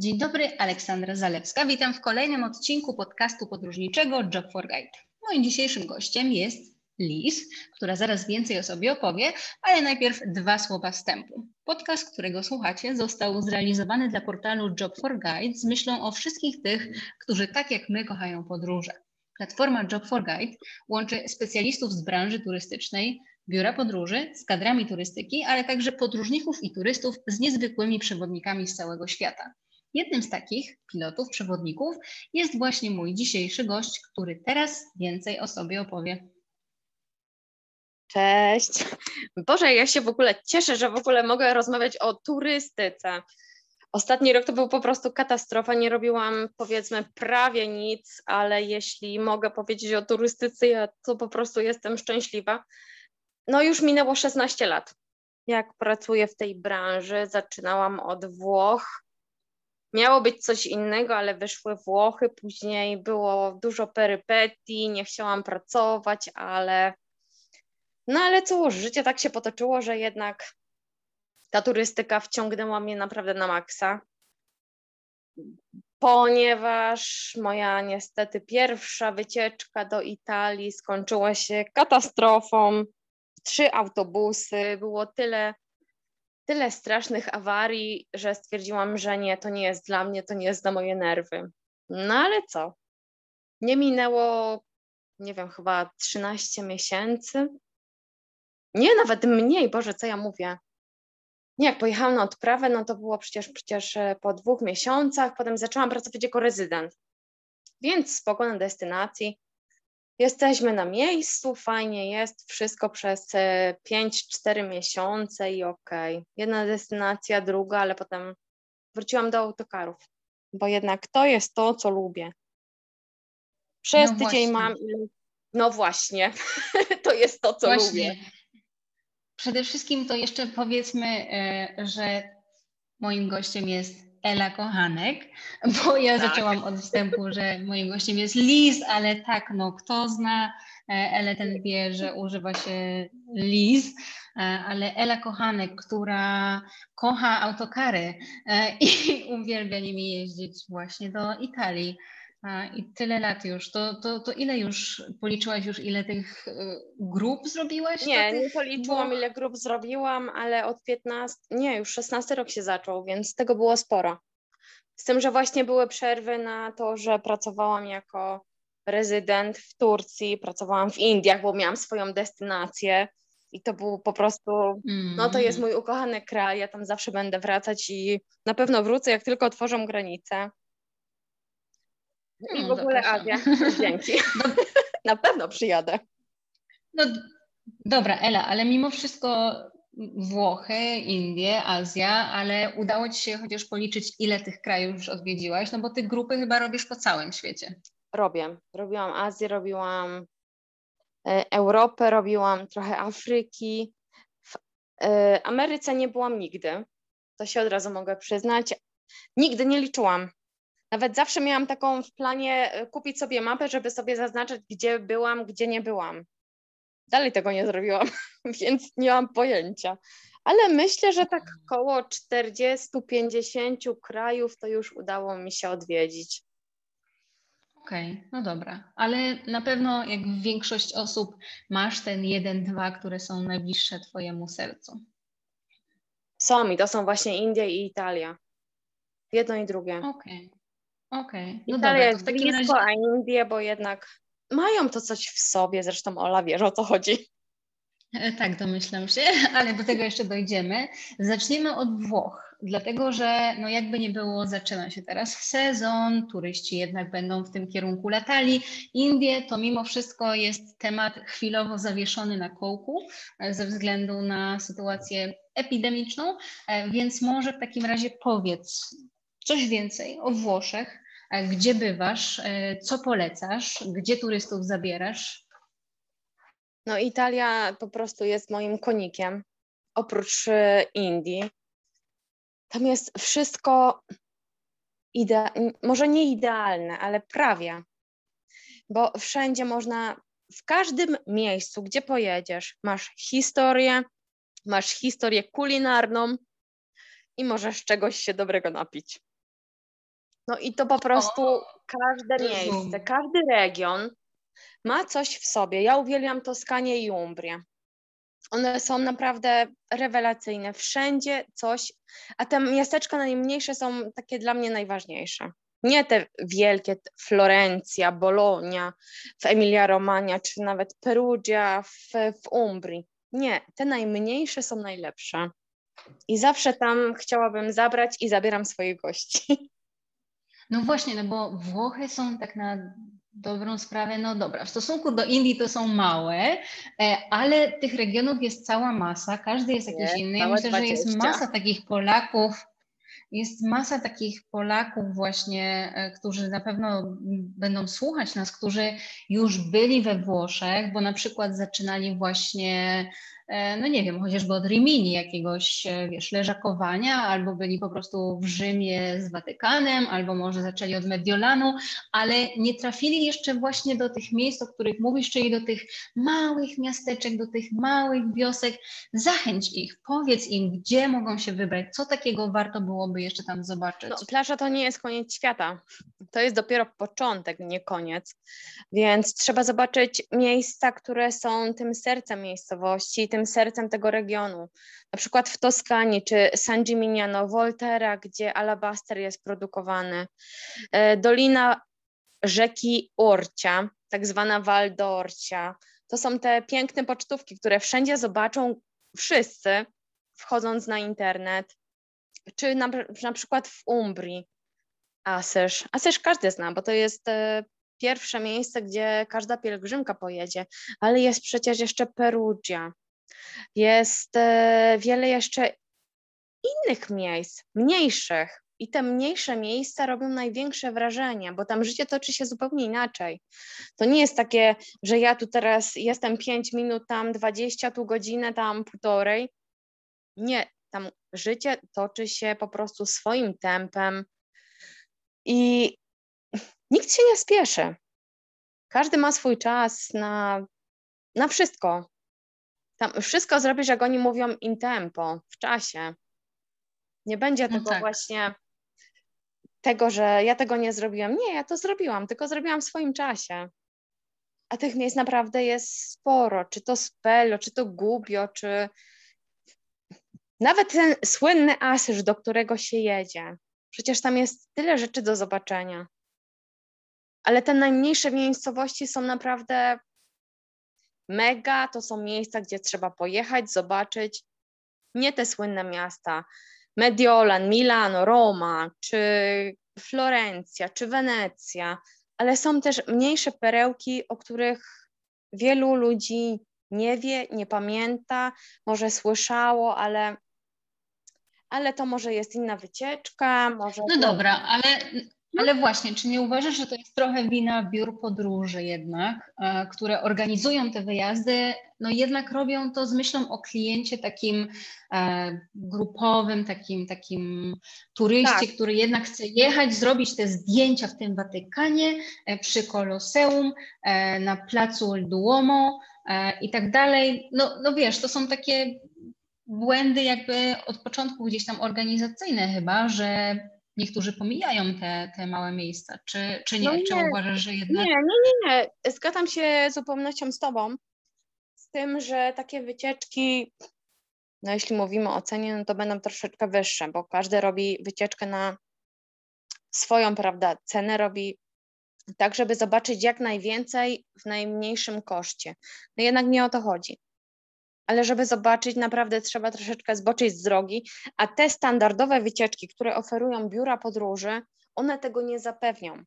Dzień dobry, Aleksandra Zalewska. Witam w kolejnym odcinku podcastu podróżniczego Job for Guide. Moim dzisiejszym gościem jest Liz, która zaraz więcej o sobie opowie, ale najpierw dwa słowa wstępu. Podcast, którego słuchacie, został zrealizowany dla portalu Job for Guide z myślą o wszystkich tych, którzy tak jak my kochają podróże. Platforma Job for Guide łączy specjalistów z branży turystycznej, biura podróży z kadrami turystyki, ale także podróżników i turystów z niezwykłymi przewodnikami z całego świata. Jednym z takich pilotów, przewodników jest właśnie mój dzisiejszy gość, który teraz więcej o sobie opowie. Cześć. Boże, ja się w ogóle cieszę, że w ogóle mogę rozmawiać o turystyce. Ostatni rok to był po prostu katastrofa. Nie robiłam powiedzmy prawie nic, ale jeśli mogę powiedzieć o turystyce, to po prostu jestem szczęśliwa. No już minęło 16 lat. Jak pracuję w tej branży, zaczynałam od Włoch. Miało być coś innego, ale wyszły Włochy, później było dużo perypetii, nie chciałam pracować, ale no ale cóż, życie tak się potoczyło, że jednak ta turystyka wciągnęła mnie naprawdę na maksa. Ponieważ moja niestety pierwsza wycieczka do Italii skończyła się katastrofą. Trzy autobusy, było tyle, tyle strasznych awarii, że stwierdziłam, że nie, to nie jest dla mnie, to nie jest dla moje nerwy. No ale co? Nie minęło, nie wiem, chyba 13 miesięcy. Nie, nawet mniej, Boże, co ja mówię. Nie, jak pojechałam na odprawę, no to było przecież, przecież e, po dwóch miesiącach, potem zaczęłam pracować jako rezydent. Więc spoko na destynacji. Jesteśmy na miejscu, fajnie jest, wszystko przez 5-4 e, miesiące i okej. Okay. Jedna destynacja, druga, ale potem wróciłam do autokarów, bo jednak to jest to, co lubię. Przez no tydzień mam. No właśnie, to jest to, co właśnie. lubię. Przede wszystkim to jeszcze powiedzmy, e, że moim gościem jest Ela Kochanek, bo ja tak. zaczęłam od wstępu, że moim gościem jest Liz, ale tak, no kto zna e, Elę, ten wie, że używa się Liz, e, ale Ela Kochanek, która kocha autokary i uwielbia nimi jeździć właśnie do Italii. I tyle lat już. To, to, to ile już policzyłaś już, ile tych y, grup zrobiłaś? Nie, nie policzyłam, ile grup zrobiłam, ale od 15, nie, już 16 rok się zaczął, więc tego było sporo. Z tym, że właśnie były przerwy na to, że pracowałam jako rezydent w Turcji, pracowałam w Indiach, bo miałam swoją destynację i to był po prostu, mm. no to jest mm. mój ukochany kraj, ja tam zawsze będę wracać i na pewno wrócę, jak tylko otworzą granice. I no, w ogóle Azja. Dzięki. Na pewno przyjadę. No dobra, Ela, ale mimo wszystko Włochy, Indie, Azja, ale udało Ci się chociaż policzyć, ile tych krajów już odwiedziłaś, no bo Ty grupy chyba robisz po całym świecie. Robię. Robiłam Azję, robiłam e, Europę, robiłam trochę Afryki. W e, Ameryce nie byłam nigdy. To się od razu mogę przyznać. Nigdy nie liczyłam. Nawet zawsze miałam taką w planie e, kupić sobie mapę, żeby sobie zaznaczyć, gdzie byłam, gdzie nie byłam. Dalej tego nie zrobiłam, więc nie mam pojęcia. Ale myślę, że tak około 40-50 krajów to już udało mi się odwiedzić. Okej, okay, no dobra, ale na pewno jak większość osób masz ten jeden, dwa, które są najbliższe Twojemu sercu. Są i to są właśnie Indie i Italia. Jedno i drugie. Okej. Okay. Okej, okay. no Italia jest blisko, razie... a Indie, bo jednak mają to coś w sobie, zresztą Ola wiesz o co chodzi. E, tak, domyślam się, ale do tego jeszcze dojdziemy. Zaczniemy od Włoch, dlatego że no jakby nie było, zaczyna się teraz sezon, turyści jednak będą w tym kierunku latali. Indie to mimo wszystko jest temat chwilowo zawieszony na kołku e, ze względu na sytuację epidemiczną, e, więc może w takim razie powiedz, coś więcej o Włoszech, gdzie bywasz, e, co polecasz, gdzie turystów zabierasz? No Italia po prostu jest moim konikiem, oprócz e, Indii. Tam jest wszystko ide- może nie idealne, ale prawie. Bo wszędzie można, w każdym miejscu, gdzie pojedziesz, masz historię, masz historię kulinarną i możesz czegoś się dobrego napić. No i to po prostu o, każde miejsce, każdy region ma coś w sobie. Ja uwielbiam Toskanię i Umbrię. One są naprawdę rewelacyjne. Wszędzie coś, a te miasteczka najmniejsze są takie dla mnie najważniejsze. Nie te wielkie, Florencja, Bologna, w Emilia Romagna, czy nawet Perugia w, w Umbrii. Nie, te najmniejsze są najlepsze. I zawsze tam chciałabym zabrać i zabieram swoich gości. No właśnie, no bo Włochy są tak na dobrą sprawę, no dobra, w stosunku do Indii to są małe, e, ale tych regionów jest cała masa, każdy jest jakiś nie, inny. Ja myślę, 20. że jest masa takich Polaków, jest masa takich Polaków właśnie, e, którzy na pewno będą słuchać nas, którzy już byli we Włoszech, bo na przykład zaczynali właśnie no nie wiem, chociażby od Rimini jakiegoś, e, wiesz, leżakowania, albo byli po prostu w Rzymie z Watykanem, albo może zaczęli od Mediolanu, ale nie trafili jeszcze właśnie do tych miejsc, o których mówisz, czyli do tych małych miasteczek, do tych małych wiosek. Zachęć ich, powiedz im, gdzie mogą się wybrać, co takiego warto byłoby jeszcze tam zobaczyć. No, plaża to nie jest koniec świata. To jest dopiero początek, nie koniec. Więc trzeba zobaczyć miejsca, które są tym sercem miejscowości, tym tym sercem tego regionu. Na przykład w Toskanii czy San Gimignano, Volterra, gdzie alabaster jest produkowany. E, Dolina rzeki Orcia, tak zwana Val d'Orcia. To są te piękne pocztówki, które wszędzie zobaczą wszyscy, wchodząc na internet. Czy na, na przykład w Umbrii Asyż. Asyż każdy zna, bo to jest e, pierwsze miejsce, gdzie każda pielgrzymka pojedzie, ale jest przecież jeszcze Perugia, jest e, wiele jeszcze innych miejsc, mniejszych. I te mniejsze miejsca robią największe wrażenie, bo tam życie toczy się zupełnie inaczej. To nie jest takie, że ja tu teraz jestem 5 minut, tam 20, tu godzinę, tam półtorej. Nie, tam życie toczy się po prostu swoim tempem i nikt się nie spieszy. Każdy ma swój czas na, na wszystko. Tam wszystko zrobisz, jak oni mówią, in tempo, w czasie. Nie będzie no tego tak. właśnie tego, że ja tego nie zrobiłam. Nie, ja to zrobiłam, tylko zrobiłam w swoim czasie. A tych miejsc naprawdę jest sporo. Czy to Spello, czy to Gubio, czy nawet ten słynny Asyż, do którego się jedzie. Przecież tam jest tyle rzeczy do zobaczenia. Ale te najmniejsze miejscowości są naprawdę Mega to są miejsca, gdzie trzeba pojechać, zobaczyć nie te słynne miasta, Mediolan, Milano, Roma, czy Florencja, czy Wenecja, ale są też mniejsze perełki, o których wielu ludzi nie wie, nie pamięta, może słyszało, ale, ale to może jest inna wycieczka. Może no dobra, ale ale właśnie, czy nie uważasz, że to jest trochę wina biur podróży jednak, e, które organizują te wyjazdy, no jednak robią to z myślą o kliencie takim e, grupowym, takim, takim turyście, tak. który jednak chce jechać, zrobić te zdjęcia w tym Watykanie, e, przy Koloseum, na placu Duomo i tak dalej. No, no wiesz, to są takie błędy jakby od początku gdzieś tam organizacyjne chyba, że niektórzy pomijają te, te małe miejsca, czy, czy nie? No nie? Czy uważasz, że jednak... Nie, nie, nie, nie. Zgadzam się z zupełnością z Tobą, z tym, że takie wycieczki, no jeśli mówimy o cenie, no to będą troszeczkę wyższe, bo każdy robi wycieczkę na swoją, prawda, cenę robi tak, żeby zobaczyć jak najwięcej w najmniejszym koszcie. No jednak nie o to chodzi ale żeby zobaczyć, naprawdę trzeba troszeczkę zboczyć z drogi, a te standardowe wycieczki, które oferują biura podróży, one tego nie zapewnią,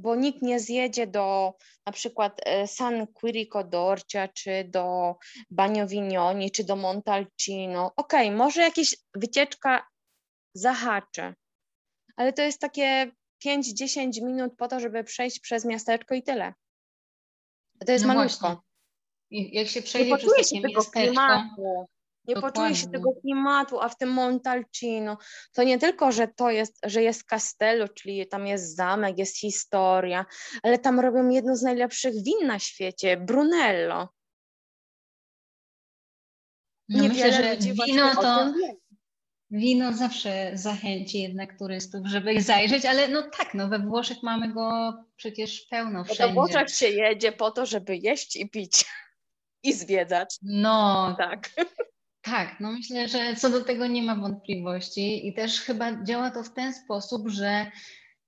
bo nikt nie zjedzie do na przykład e, San Quirico d'Orcia, czy do Bagno Vignoni, czy do Montalcino. Okej, okay, może jakaś wycieczka zahaczy, ale to jest takie 5-10 minut po to, żeby przejść przez miasteczko i tyle. To jest no malutko. Właśnie. Jak się przejdzie nie przez takie tego klimatu. Nie Dokładnie. poczuje się tego klimatu, a w tym Montalcino to nie tylko, że to jest, że jest castello, czyli tam jest zamek, jest historia, ale tam robią jedno z najlepszych win na świecie, Brunello. No myślę, że wino to, Wino zawsze zachęci jednak turystów, żeby zajrzeć, ale no tak, no we Włoszech mamy go przecież pełno wszędzie. Bo do Włoszech się jedzie po to, żeby jeść i pić i zwiedzać. No, tak. Tak, no myślę, że co do tego nie ma wątpliwości i też chyba działa to w ten sposób, że,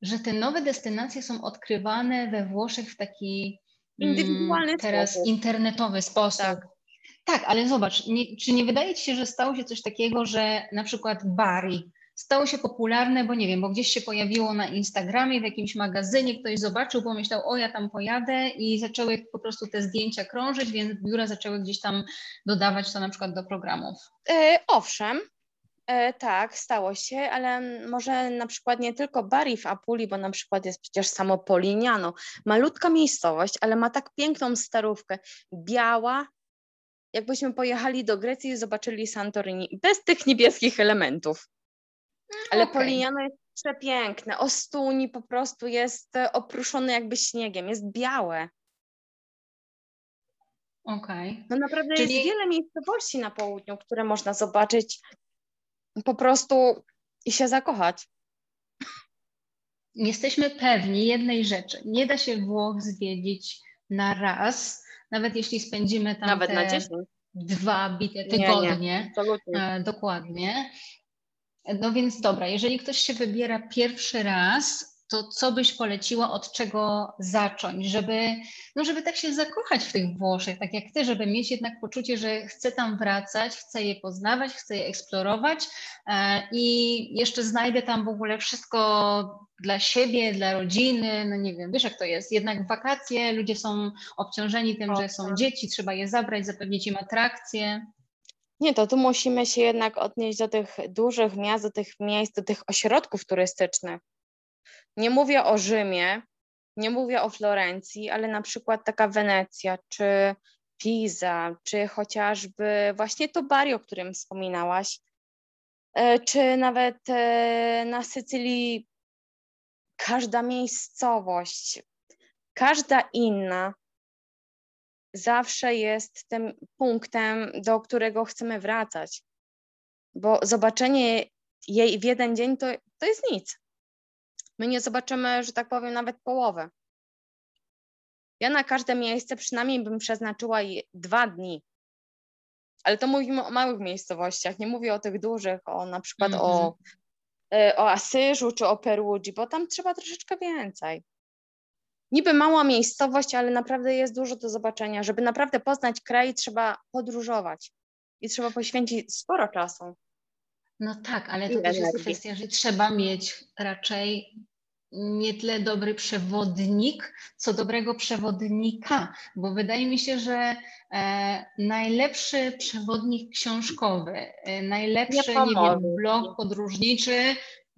że te nowe destynacje są odkrywane we Włoszech w taki mm, indywidualny teraz sposób. internetowy sposób. Tak. tak ale zobacz, nie, czy nie wydaje Ci się, że stało się coś takiego, że na przykład Bari stało się popularne, bo nie wiem, bo gdzieś się pojawiło na Instagramie, w jakimś magazynie, ktoś zobaczył, pomyślał, o ja tam pojadę i zaczęły po prostu te zdjęcia krążyć, więc biura zaczęły gdzieś tam dodawać to na przykład do programów. E, owszem, e, tak, stało się, ale może na przykład nie tylko Bari w Apuli, bo na przykład jest przecież samo Polignano, malutka miejscowość, ale ma tak piękną starówkę, biała, jakbyśmy pojechali do Grecji i zobaczyli Santorini, bez tych niebieskich elementów. Ale okay. Polignano jest przepiękne. Ostuni po prostu jest e, opruszony jakby śniegiem, jest białe. Okej. Okay. No naprawdę Czyli... jest wiele miejscowości na południu, które można zobaczyć po prostu i się zakochać. Jesteśmy pewni jednej rzeczy. Nie da się Włoch zwiedzić na raz, nawet jeśli spędzimy tam nawet te dwa bite tygodnie. Nie, nie. Dokładnie. No więc dobra, jeżeli ktoś się wybiera pierwszy raz, to co byś poleciła, od czego zacząć, żeby, no żeby tak się zakochać w tych Włoszech, tak jak ty, żeby mieć jednak poczucie, że chcę tam wracać, chcę je poznawać, chcę je eksplorować e, i jeszcze znajdę tam w ogóle wszystko dla siebie, dla rodziny, no nie wiem, wiesz jak to jest, jednak wakacje, ludzie są obciążeni tym, że są dzieci, trzeba je zabrać, zapewnić im atrakcje. Nie, to tu musimy się jednak odnieść do tych dużych miast, do tych miejsc, do tych ośrodków turystycznych. Nie mówię o Rzymie, nie mówię o Florencji, ale na przykład taka Wenecja, czy Pisa, czy chociażby właśnie to Bari, o którym wspominałaś, e, czy nawet e, na Sycylii każda miejscowość, każda inna zawsze jest tym punktem, do którego chcemy wracać. Bo zobaczenie jej w jeden dzień to, to jest nic. My nie zobaczymy, że tak powiem, nawet połowę. Ja na każde miejsce przynajmniej bym przeznaczyła dwa dni. Ale to mówimy o małych miejscowościach, nie mówię o tych dużych, o na przykład mm -hmm. o, mhm. o Asyżu czy o Perugii, bo tam trzeba troszeczkę więcej niby mała miejscowość, ale naprawdę jest dużo do zobaczenia. Żeby naprawdę poznać kraj, trzeba podróżować i trzeba poświęcić sporo czasu. No tak, ale to też jest kwestia, że trzeba mieć raczej nie tyle dobry przewodnik, co dobrego przewodnika, bo wydaje mi się, że e, najlepszy przewodnik książkowy, e, najlepszy nie, nie wiem, blog podróżniczy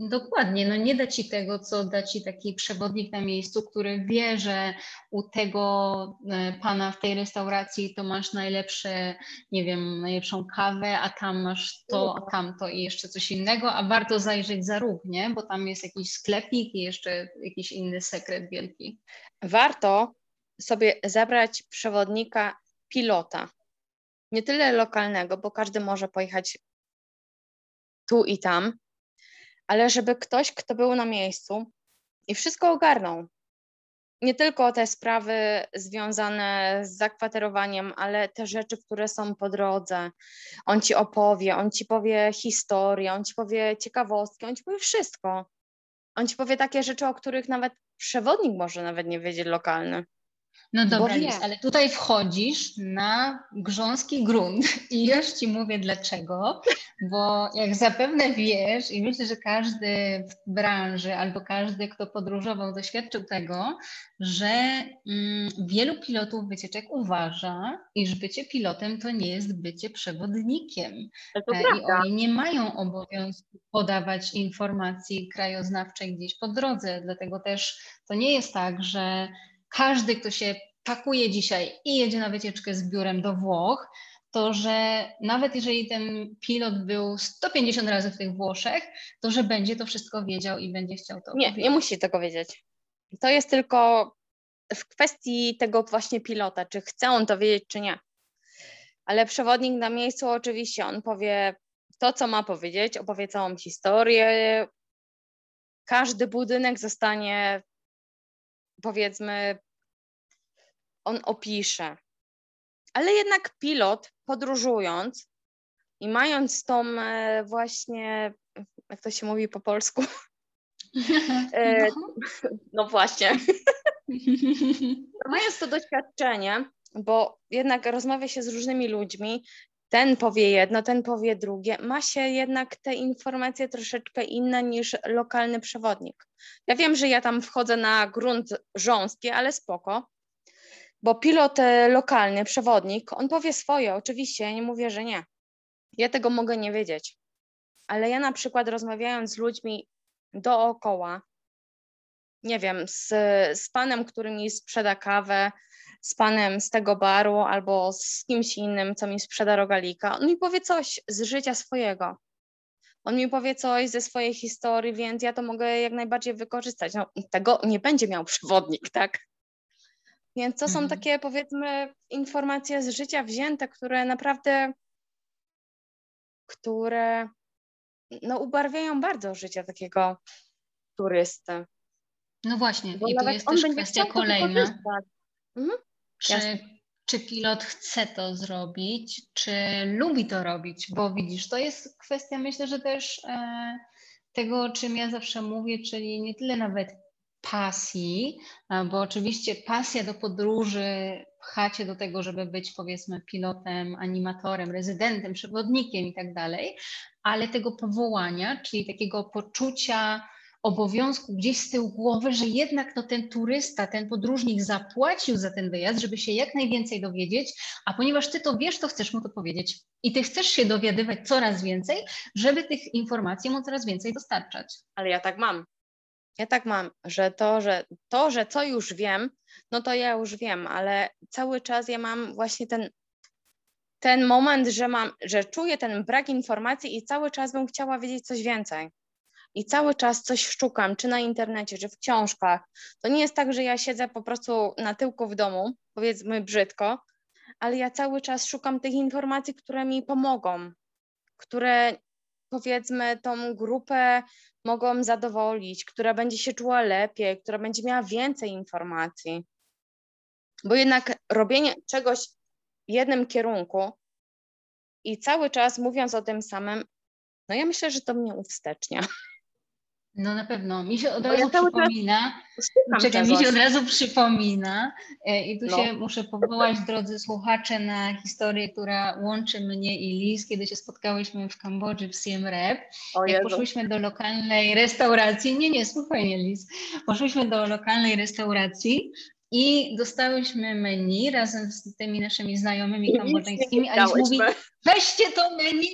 Dokładnie, no nie da ci tego, co da ci taki przewodnik na miejscu, który wie, że u tego e, pana w tej restauracji to masz najlepsze, nie wiem, najlepszą kawę, a tam masz to, a tamto i jeszcze coś innego, a warto zajrzeć za róg, nie? Bo tam jest jakiś sklepik i jeszcze jakiś inny sekret wielki. Warto sobie zabrać przewodnika pilota. Nie tyle lokalnego, bo każdy może pojechać tu i tam, ale żeby ktoś, kto był na miejscu i wszystko ogarnął. Nie tylko te sprawy związane z zakwaterowaniem, ale te rzeczy, które są po drodze. On ci opowie, on ci powie historię, on ci powie ciekawostki, on ci powie wszystko. On ci powie takie rzeczy, o których nawet przewodnik może nawet nie wiedzieć lokalny. No dobra, Liz, ale tutaj wchodzisz na grząski grunt i już Ci mówię dlaczego, bo jak zapewne wiesz i myślę, że każdy w branży albo każdy, kto podróżował, doświadczył tego, że mm, wielu pilotów wycieczek uważa, iż bycie pilotem to nie jest bycie przewodnikiem. E, i oni nie mają obowiązku podawać informacji krajoznawczej gdzieś po drodze, dlatego też to nie jest tak, że każdy, kto się pakuje dzisiaj i jedzie na wycieczkę z biurem do Włoch, to że nawet jeżeli ten pilot był 150 razy w tych Włoszech, to że będzie to wszystko wiedział i będzie chciał to Nie, nie musi tego wiedzieć. To jest tylko w kwestii tego właśnie pilota, czy chce on to wiedzieć, czy nie. Ale przewodnik na miejscu oczywiście, on powie to, co ma powiedzieć, opowie całą historię. Każdy budynek zostanie, powiedzmy, on opisze. Ale jednak pilot, podróżując i mając tą e, właśnie, jak to się mówi po polsku? E, no. no właśnie. Mając to doświadczenie, bo jednak rozmawia się z różnymi ludźmi, ten powie jedno, ten powie drugie, ma się jednak te informacje troszeczkę inne niż lokalny przewodnik. Ja wiem, że ja tam wchodzę na grunt rząski, ale spoko, bo pilot e, lokalny, przewodnik, on powie swoje, oczywiście, ja nie mówię, że nie. Ja tego mogę nie wiedzieć, ale ja na przykład rozmawiając z ludźmi dookoła, nie wiem, z, z panem, który mi sprzeda kawę, z panem z tego baru albo z kimś innym, co mi sprzeda rogalika. On mi powie coś z życia swojego. On mi powie coś ze swojej historii, więc ja to mogę jak najbardziej wykorzystać. No, tego nie będzie miał przewodnik, tak? Więc to mhm. są takie, powiedzmy, informacje z życia wzięte, które naprawdę, które no, ubarwiają bardzo życie takiego turysty. No właśnie, Bo i tu jest też kwestia kolejna. Mhm. Czy, czy pilot chce to zrobić, czy lubi to robić? Bo widzisz, to jest kwestia, myślę, że też e, tego, o czym ja zawsze mówię, czyli nie tyle nawet pasji, bo oczywiście pasja do podróży pcha cię do tego, żeby być powiedzmy pilotem, animatorem, rezydentem, przewodnikiem i tak dalej, ale tego powołania, czyli takiego poczucia obowiązku gdzieś z tyłu głowy, że jednak to ten turysta, ten podróżnik zapłacił za ten wyjazd, żeby się jak najwięcej dowiedzieć, a ponieważ ty to wiesz, to chcesz mu to powiedzieć. I ty chcesz się dowiadywać coraz więcej, żeby tych informacji mu coraz więcej dostarczać. Ale ja tak mam. Ja tak mam, że to, że to, że co już wiem, no to ja już wiem, ale cały czas ja mam właśnie ten, ten moment, że mam, że czuję ten brak informacji i cały czas bym chciała wiedzieć coś więcej i cały czas coś szukam, czy na internecie, czy w książkach. To nie jest tak, że ja siedzę po prostu na tyłku w domu, powiedzmy brzydko, ale ja cały czas szukam tych informacji, które mi pomogą, które powiedzmy tą grupę mogą zadowolić, która będzie się czuła lepiej, która będzie miała więcej informacji. Bo jednak robienie czegoś w jednym kierunku i cały czas mówiąc o tym samym, no ja myślę, że to mnie uwstecznia. No na pewno. Mi się od razu ja przypomina, czekaj, mi się od razu przypomina e, i tu no. się muszę powołać, drodzy słuchacze, na historię, która łączy mnie i Liz, kiedy się spotkałyśmy w Kambodży w Siem Reap. Jak poszłyśmy do lokalnej restauracji, nie, nie, spokojnie Liz, poszłyśmy do lokalnej restauracji i dostałyśmy menu razem z tymi naszymi znajomymi kambodżańskimi, a Liz mówi, weźcie to menu,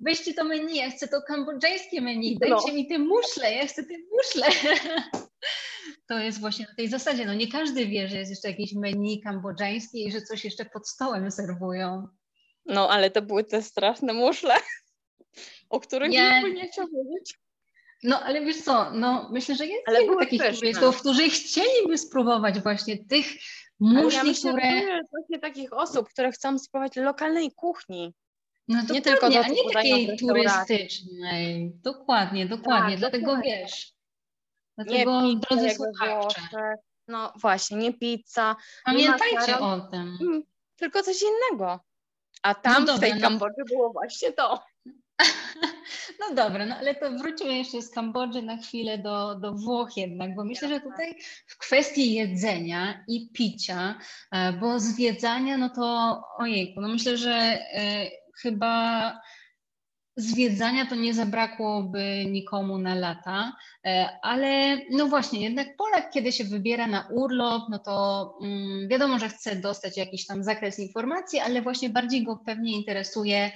weźcie to menu, ja chcę to kambodżańskie menu, dajcie no. mi te muszle, ja chcę te muszle. To jest właśnie na tej zasadzie, no nie każdy wie, że jest jeszcze jakieś menu kambodżańskie i że coś jeszcze pod stołem serwują. No, ale to były te straszne muszle, o których ja... nie chciał wiedzieć. No, ale wiesz co, no myślę, że jest ale wielu takich turystów, którzy chcieliby spróbować właśnie tych muszli, ja myślę, które... Właśnie takich osób, które chcą spróbować lokalnej kuchni. No nie tylko do a nie takiej turystycznej. Dokładnie, dokładnie. Tak, Dlatego dokładnie. wiesz. Dlatego nie drodzy słuchacze. No właśnie, nie pizza. Pamiętajcie nie o tym. Mm, tylko coś innego. A tam no dobra, w tej no. Kambodży było właśnie to. No dobra, no ale to wróćmy jeszcze z Kambodży na chwilę do, do Włoch jednak, bo myślę, że tutaj w kwestii jedzenia i picia, e, bo zwiedzania, no to ojejku, no myślę, że e, chyba zwiedzania to nie zabrakłoby nikomu na lata, e, ale no właśnie, jednak Polak, kiedy się wybiera na urlop, no to mm, wiadomo, że chce dostać jakiś tam zakres informacji, ale właśnie bardziej go pewnie interesuje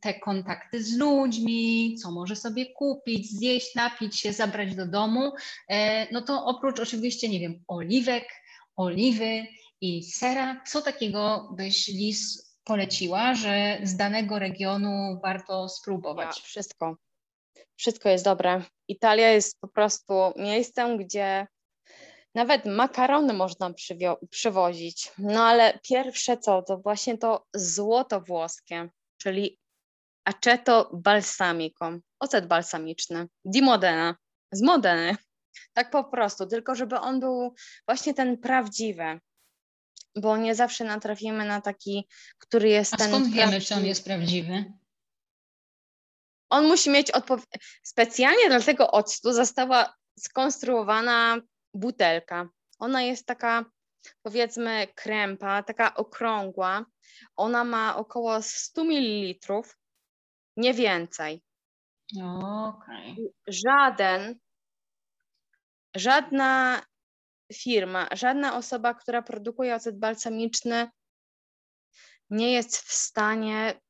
te kontakty z ludźmi, co może sobie kupić, zjeść, napić się, zabrać do domu. E, no to oprócz oczywiście, nie wiem, oliwek, oliwy i sera, co takiego byś Lis poleciła, że z danego regionu warto spróbować? Ja, wszystko. Wszystko jest dobre. Italia jest po prostu miejscem, gdzie nawet makarony można przywozić. No ale pierwsze co, to właśnie to złoto włoskie, czyli aceto balsamico, ocet balsamiczny, di Modena, z Modeny. Tak po prostu, tylko żeby on był właśnie ten prawdziwy, bo nie zawsze natrafimy na taki, który jest A ten. skąd wiemy, prawdziwy. czy on jest prawdziwy? On musi mieć odpowiedź. Specjalnie dla tego octu została skonstruowana butelka. Ona jest taka, powiedzmy, krępa, taka okrągła. Ona ma około 100 ml, nie więcej. Okej. Żaden, żadna firma, żadna osoba, która produkuje ocet balsamiczny, nie jest w stanie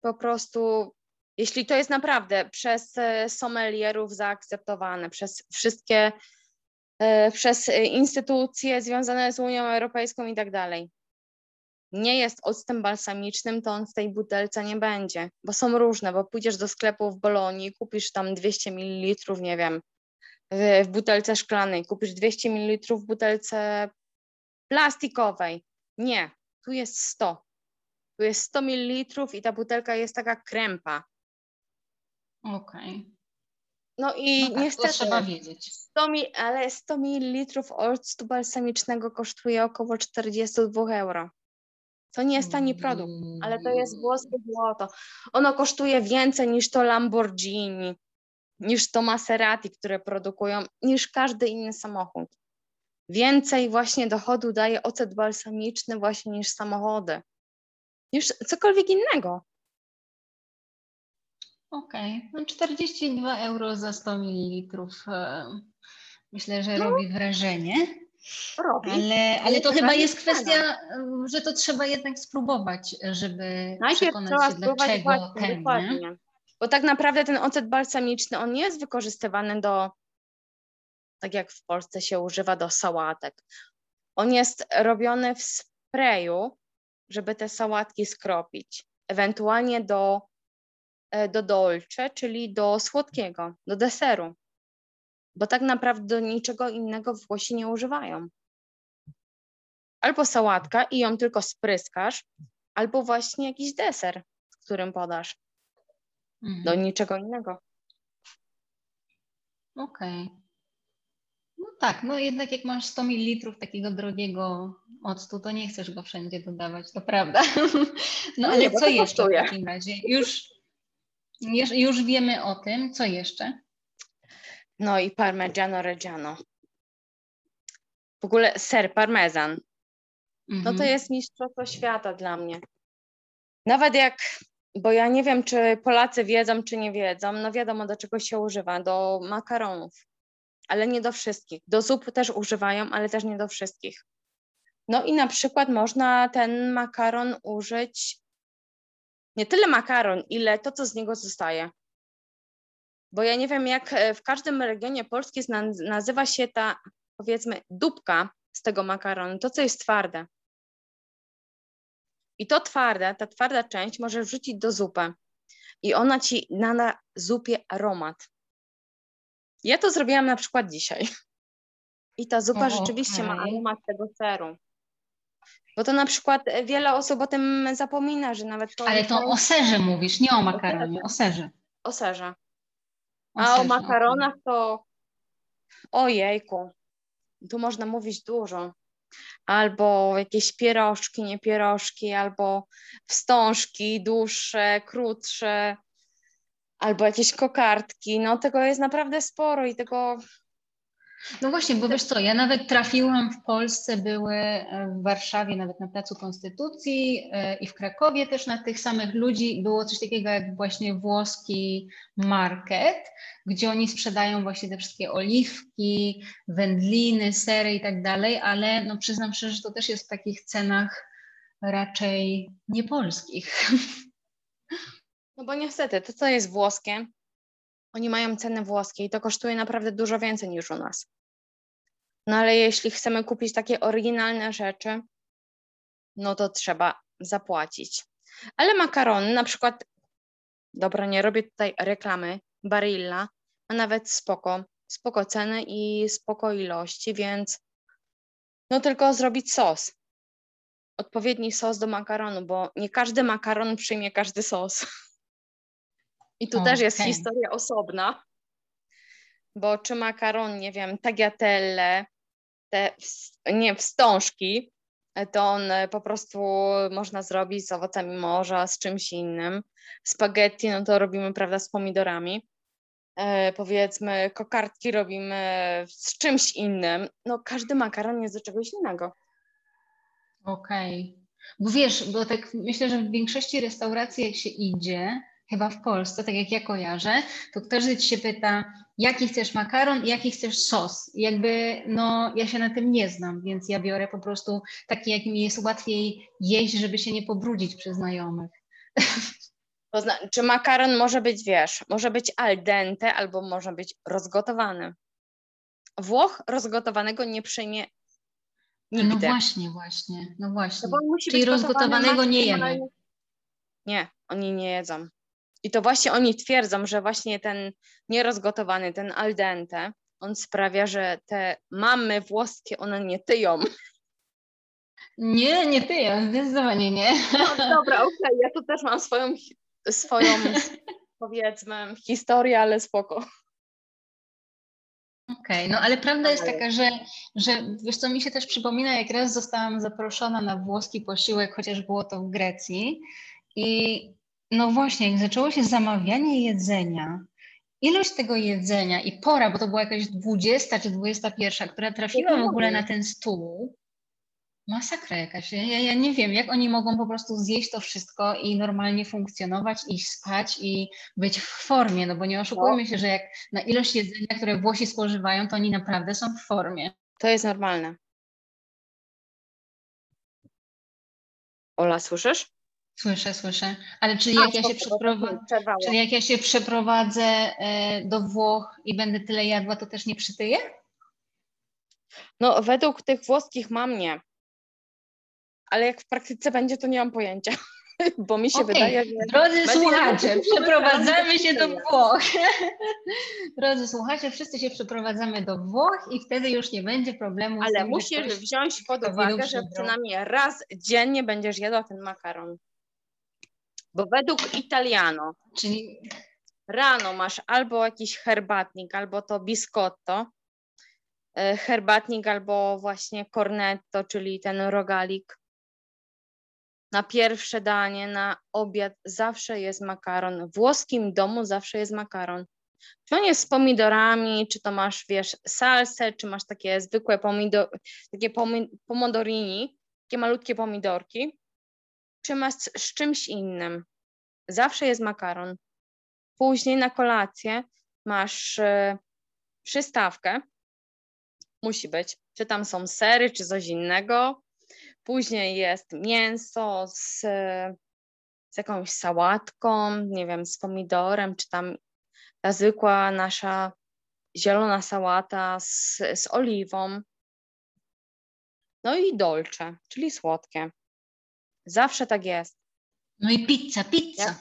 po prostu, jeśli to jest naprawdę przez e, sommelierów zaakceptowane, przez wszystkie, przez e, instytucje związane z Unią Europejską i tak dalej, nie jest octem balsamicznym, to on w tej butelce nie będzie, bo są różne, bo pójdziesz do sklepu w Bolonii, kupisz tam 200 ml, nie wiem, w, butelce szklanej, kupisz 200 ml w butelce plastikowej. Nie, tu jest 100. Tu jest 100 ml i ta butelka jest taka krępa. Okej. No i No tak, to niestety, trzeba wiedzieć. 100 mi, ale 100 ml octu balsamicznego kosztuje około 42 euro. To nie jest tani produkt, ale to jest włoskie złoto. Ono kosztuje więcej niż to Lamborghini, niż to Maserati, które produkują, niż każdy inny samochód. Więcej właśnie dochodu daje ocet balsamiczny właśnie niż samochody, niż cokolwiek innego. Okej, no 42 euro za 100 ml. e, Myślę, że No. robi wrażenie, Robi. ale, ale to chyba jest kwestia, że to trzeba jednak spróbować, żeby Najpierw przekonać się, spróbować dlaczego właśnie, ten, nie? dokładnie. Bo tak naprawdę ten ocet balsamiczny, on nie jest wykorzystywany do, tak jak w Polsce się używa do sałatek. On jest robiony w sprayu, żeby te sałatki skropić. Ewentualnie do, do dolce, czyli do słodkiego, do deseru. Bo tak naprawdę do niczego innego Włosi nie używają. Albo sałatka i ją tylko spryskasz, albo właśnie jakiś deser, z którym podasz. Mhm. Do niczego innego. Okej. No tak, no jednak jak masz 100 ml takiego drogiego octu, to nie chcesz go wszędzie dodawać, to prawda. No No ale nie, co jeszcze w kosztuje. takim razie? Już, już, już wiemy o tym, co jeszcze? No i parmigiano reggiano. W ogóle ser parmezan. No to Mhm. jest mistrzostwo świata dla mnie. Nawet jak, bo ja nie wiem, czy Polacy wiedzą, czy nie wiedzą, no wiadomo, do czego się używa, do makaronów, ale nie do wszystkich. Do zup też używają, ale też nie do wszystkich. No i na przykład można ten makaron użyć, nie tyle makaron, ile to, co z niego zostaje. Bo ja nie wiem, jak e, w każdym regionie Polski nazywa się ta, powiedzmy, dupka z tego makaronu, to, co jest twarde. I to twarde, ta twarda część możesz wrzucić do zupy i ona ci nada zupie aromat. Ja to zrobiłam na przykład dzisiaj. I ta zupa O, rzeczywiście ma aromat tego seru. Bo to na przykład e, wiele osób o tym zapomina, że nawet to Ale to o serze mówisz, nie o makaronie, o serze. o serze. O A o makaronach to ojejku, tu można mówić dużo. Albo jakieś pierożki, nie pierożki, albo wstążki dłuższe, krótsze, albo jakieś kokardki. No tego jest naprawdę sporo i tego No właśnie, bo wiesz co, ja nawet trafiłam w Polsce, były e, w Warszawie, nawet na Placu Konstytucji e, i w Krakowie też na tych samych ludzi było coś takiego jak właśnie włoski market, gdzie oni sprzedają właśnie te wszystkie oliwki, wędliny, sery i tak dalej, ale no przyznam szczerze, że to też jest w takich cenach raczej niepolskich. No bo niestety, to co jest włoskie, oni mają ceny włoskie i to kosztuje naprawdę dużo więcej niż u nas. No ale jeśli chcemy kupić takie oryginalne rzeczy, no to trzeba zapłacić. Ale makarony, na przykład, dobra, nie robię tutaj reklamy, Barilla ma nawet spoko, spoko ceny i spoko ilości, więc no tylko zrobić sos. Odpowiedni sos do makaronu, bo nie każdy makaron przyjmie każdy sos. I tu też jest historia osobna, bo czy makaron, nie wiem, tagliatelle, te nie, wstążki, to on po prostu można zrobić z owocami morza, z czymś innym. Spaghetti, no to robimy, prawda, z pomidorami. E, powiedzmy, kokardki robimy z czymś innym. No każdy makaron jest do czegoś innego. Okej. Okay. Bo wiesz, bo tak myślę, że w większości restauracji jak się idzie, chyba w Polsce, tak jak ja kojarzę, to każdy ci się pyta, jaki chcesz makaron i jaki chcesz sos. I jakby, no, ja się na tym nie znam, więc ja biorę po prostu taki, jak mi jest łatwiej jeść, żeby się nie pobrudzić przy znajomych. To znaczy, makaron może być, wiesz, może być al dente albo może być rozgotowany. Włoch rozgotowanego nie przyjmie no nigdy. No właśnie, właśnie, no właśnie. No Czyli rozgotowanego nie jemy. Nie, oni nie jedzą. I to właśnie oni twierdzą, że właśnie ten nierozgotowany, ten al dente, on sprawia, że te mamy włoskie, one nie tyją. Nie, nie tyją, zdecydowanie nie. No dobra, okej, okay. ja tu też mam swoją, swoją powiedzmy, historię, ale spoko. Okej, okay, no ale prawda jest taka, że, że wiesz co, mi się też przypomina, jak raz zostałam zaproszona na włoski posiłek, chociaż było to w Grecji i no właśnie, jak zaczęło się zamawianie jedzenia, ilość tego jedzenia i pora, bo to była jakaś 20 czy 21, która trafiła w ogóle na ten stół, masakra jakaś. Ja, ja nie wiem, jak oni mogą po prostu zjeść to wszystko i normalnie funkcjonować, i spać i być w formie, no bo nie oszukujmy się, że jak na ilość jedzenia, które Włosi spożywają, to oni naprawdę są w formie. To jest normalne. Ola, słyszysz? Słyszę, słyszę. Ale czy jak, ja się czy jak ja się przeprowadzę do Włoch i będę tyle jadła, to też nie przytyję? No, według tych włoskich mam nie. Ale jak w praktyce będzie, to nie mam pojęcia. Bo mi się okay. wydaje, że. Drodzy słuchacze, przeprowadzamy się do Włoch. Drodzy słuchacze, wszyscy się przeprowadzamy do Włoch i wtedy już nie będzie problemu. Ale tym, musisz wziąć pod uwagę, że przynajmniej raz dziennie będziesz jadła ten makaron. Bo według Italiano, czyli rano masz albo jakiś herbatnik, albo to biscotto, e, herbatnik albo właśnie cornetto, czyli ten rogalik. Na pierwsze danie, na obiad zawsze jest makaron. W włoskim domu zawsze jest makaron. Czy on jest z pomidorami, czy to masz, wiesz, salsę, czy masz takie zwykłe pomidor, takie pomodorini, takie malutkie pomidorki, czy masz z czymś innym. Zawsze jest makaron. Później na kolację masz y, przystawkę. Musi być. Czy tam są sery, czy coś innego. Później jest mięso z, z jakąś sałatką, nie wiem, z pomidorem, czy tam ta zwykła nasza zielona sałata z, z oliwą. No i dolce, czyli słodkie. Zawsze tak jest. No i pizza, pizza.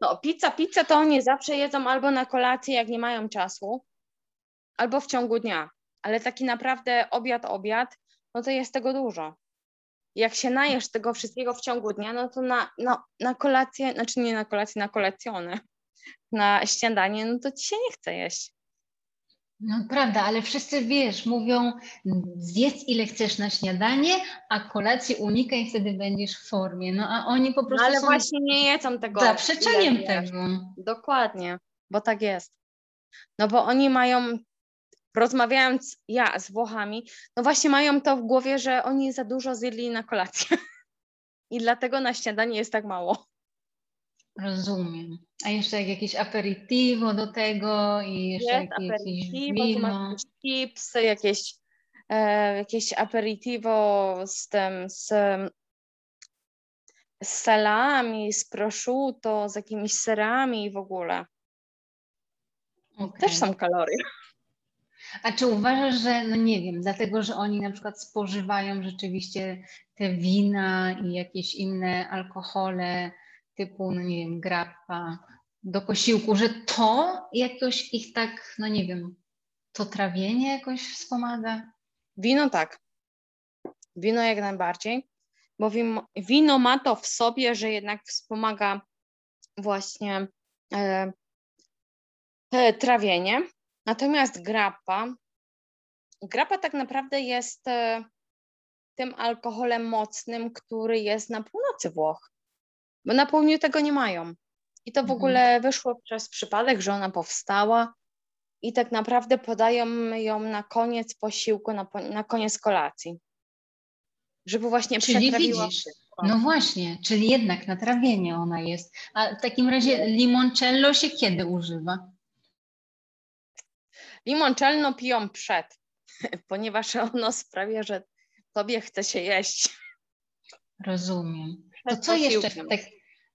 No, pizza, pizza to oni zawsze jedzą albo na kolację, jak nie mają czasu, albo w ciągu dnia. Ale taki naprawdę obiad, obiad, no to jest tego dużo. Jak się najesz tego wszystkiego w ciągu dnia, no to na, no, na kolację, znaczy nie na kolację, na kolacjonę, na śniadanie, no to ci się nie chce jeść. No prawda, ale wszyscy wiesz, mówią zjedz ile chcesz na śniadanie, a kolację unikaj, wtedy będziesz w formie. No a oni po prostu. No, ale właśnie nie jedzą tego. Zaprzeczeniem tego. Dokładnie, bo tak jest. No bo oni mają, rozmawiając ja z Włochami, no właśnie mają to w głowie, że oni za dużo zjedli na kolację. I dlatego na śniadanie jest tak mało. Rozumiem. A jeszcze jakieś aperitivo do tego i jeszcze Jest jakieś wino. Jakieś chipsy, jakieś, e, jakieś aperitivo z tym, z, z salami, z prosciutto, z jakimiś serami i w ogóle. Okay. Też są kalorie. A czy uważasz, że, no nie wiem, dlatego, że oni na przykład spożywają rzeczywiście te wina i jakieś inne alkohole, typu, no nie wiem, grappa do posiłku, że to jakoś ich tak, no nie wiem, to trawienie jakoś wspomaga? Wino tak. Wino jak najbardziej, bo wino ma to w sobie, że jednak wspomaga właśnie e, e, trawienie. Natomiast grappa, grappa tak naprawdę jest e, tym alkoholem mocnym, który jest na północy Włoch, bo na południu tego nie mają. I to w mhm. ogóle wyszło przez przypadek, że ona powstała i tak naprawdę podają ją na koniec posiłku, na, na koniec kolacji. Żeby właśnie czyli widzisz, No właśnie, czyli jednak na trawienie ona jest. A w takim razie limoncello się kiedy używa? Limoncello piją przed, ponieważ ono sprawia, że tobie chce się jeść. Rozumiem. To co jeszcze tak,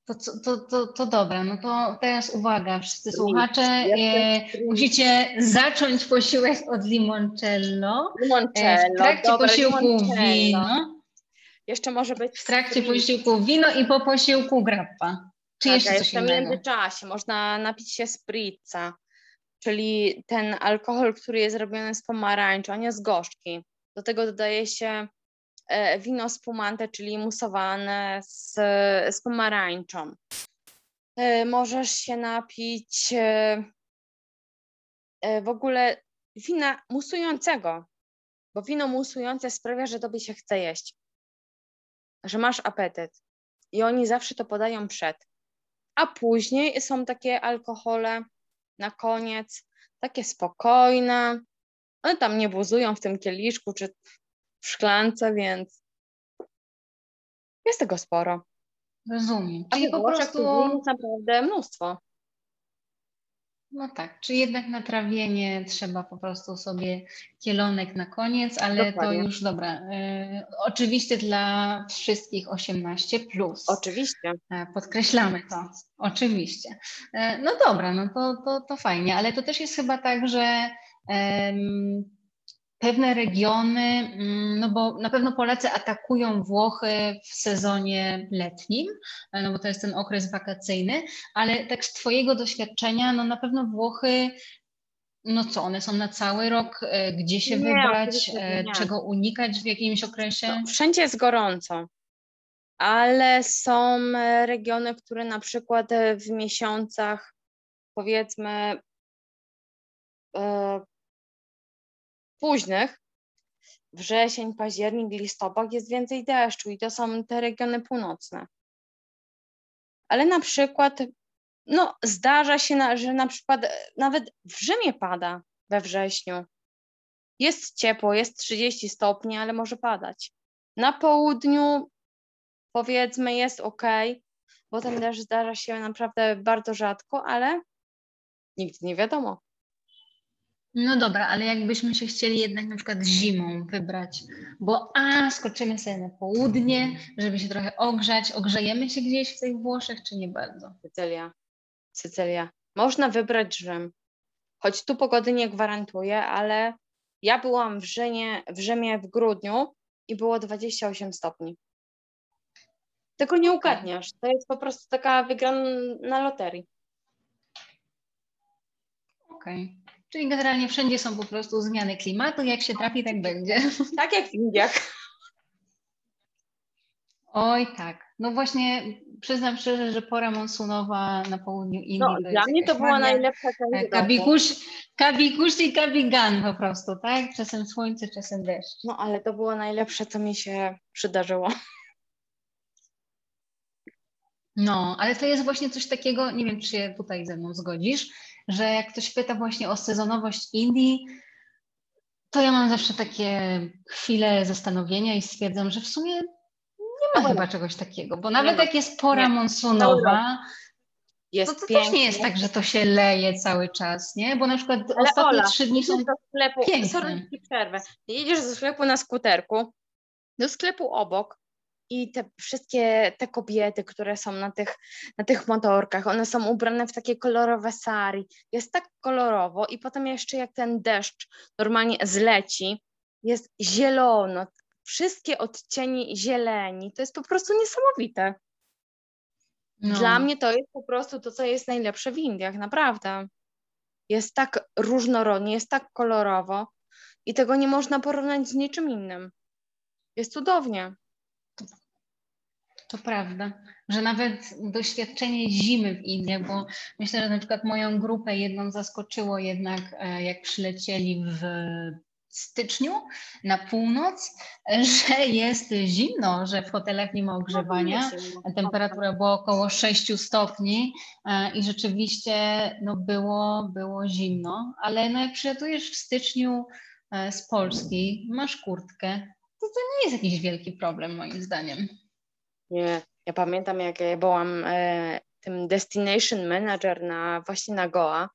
to, to, to, to dobra, no to teraz uwaga, wszyscy słuchacze, e, musicie zacząć posiłek od limoncello. Limoncello, e, w trakcie dobra, posiłku limoncello. wino. Jeszcze może być... W trakcie posiłku wino i po posiłku grappa. Czy tak, jeszcze coś jeszcze w międzyczasie można napić się spritza, czyli ten alkohol, który jest robiony z pomarańczu, a nie z gorzki. Do tego dodaje się wino spumante, czyli musowane z, z pomarańczą. E, możesz się napić e, w ogóle wina musującego, bo wino musujące sprawia, że tobie się chce jeść, że masz apetyt. I oni zawsze to podają przed. A później są takie alkohole na koniec, takie spokojne. One tam nie buzują w tym kieliszku, czy w szklance, więc jest tego sporo. Rozumiem. Czyli po prostu jest naprawdę mnóstwo. No tak, czy jednak na trawienie trzeba po prostu sobie kielonek na koniec, ale Dokładnie. to już dobra. Y, oczywiście dla wszystkich 18 plus. Oczywiście. E, podkreślamy to. Oczywiście. E, no dobra, no to, to, to fajnie, ale to też jest chyba tak, że pewne regiony, mm, no bo na pewno Polacy atakują Włochy w sezonie letnim, e, no bo to jest ten okres wakacyjny, ale tak z Twojego doświadczenia, no na pewno Włochy no co, one są na cały rok, e, gdzie się nie, wybrać, e, nie. czego unikać w jakimś okresie? No, wszędzie jest gorąco, ale są regiony, które na przykład w miesiącach powiedzmy późnych, wrzesień, październik, listopad jest więcej deszczu i to są te regiony północne. Ale na przykład, no zdarza się, na, że na przykład nawet w Rzymie pada we wrześniu. Jest ciepło, jest 30 stopni, ale może padać. Na południu powiedzmy jest ok, bo tam też zdarza się naprawdę bardzo rzadko, ale nigdy nie wiadomo. No dobra, ale jakbyśmy się chcieli jednak na przykład zimą wybrać, bo a, skoczymy sobie na południe, żeby się trochę ogrzać, ogrzejemy się gdzieś w tych Włoszech, czy nie bardzo? Sycylia, Sycylia. Można wybrać Rzym, choć tu pogody nie gwarantuję, ale ja byłam w Rzymie, w Rzymie w grudniu i było 28 stopni. Tego nie ugadniasz, to jest po prostu taka wygrana na loterii. Okej. Okay. Czyli generalnie wszędzie są po prostu zmiany klimatu, jak się trafi, tak będzie. Tak jak w Indiach. Oj, tak. No właśnie przyznam szczerze, że pora monsunowa na południu Indii. No, dla mnie to była najlepsza część kabikusz, kabikusz i kabigan po prostu, tak? Czasem słońce, czasem deszcz. No ale to było najlepsze, co mi się przydarzyło. No, ale to jest właśnie coś takiego, nie wiem, czy się tutaj ze mną zgodzisz, że jak ktoś pyta właśnie o sezonowość Indii, to ja mam zawsze takie chwile zastanowienia i stwierdzam, że w sumie nie ma chyba czegoś takiego, bo nawet jak jest pora monsunowa, jest to, to też nie jest tak, że to się leje cały czas, nie? Bo na przykład Ale ostatnie Ola, trzy dni są do sklepu, piękne. Sorry, przerwę. Jedziesz do sklepu na skuterku, do sklepu obok, i te wszystkie te kobiety, które są na tych, na tych motorkach, one są ubrane w takie kolorowe sari. Jest tak kolorowo i potem jeszcze jak ten deszcz normalnie zleci, jest zielono, wszystkie odcienie zieleni. To jest po prostu niesamowite. No. Dla mnie to jest po prostu to, co jest najlepsze w Indiach, naprawdę. Jest tak różnorodnie, jest tak kolorowo i tego nie można porównać z niczym innym. Jest cudownie. To prawda, że nawet doświadczenie zimy w Indiach, bo myślę, że na przykład moją grupę jedną zaskoczyło jednak, e, jak przylecieli w styczniu na północ, że jest zimno, że w hotelach nie ma no, ogrzewania. Temperatura była około 6 stopni e, i rzeczywiście no było, było zimno, ale no jak przylatujesz w styczniu e, z Polski, masz kurtkę, to to nie jest jakiś wielki problem moim zdaniem. Nie, ja pamiętam jak ja byłam e, tym destination manager na właśnie na Goa,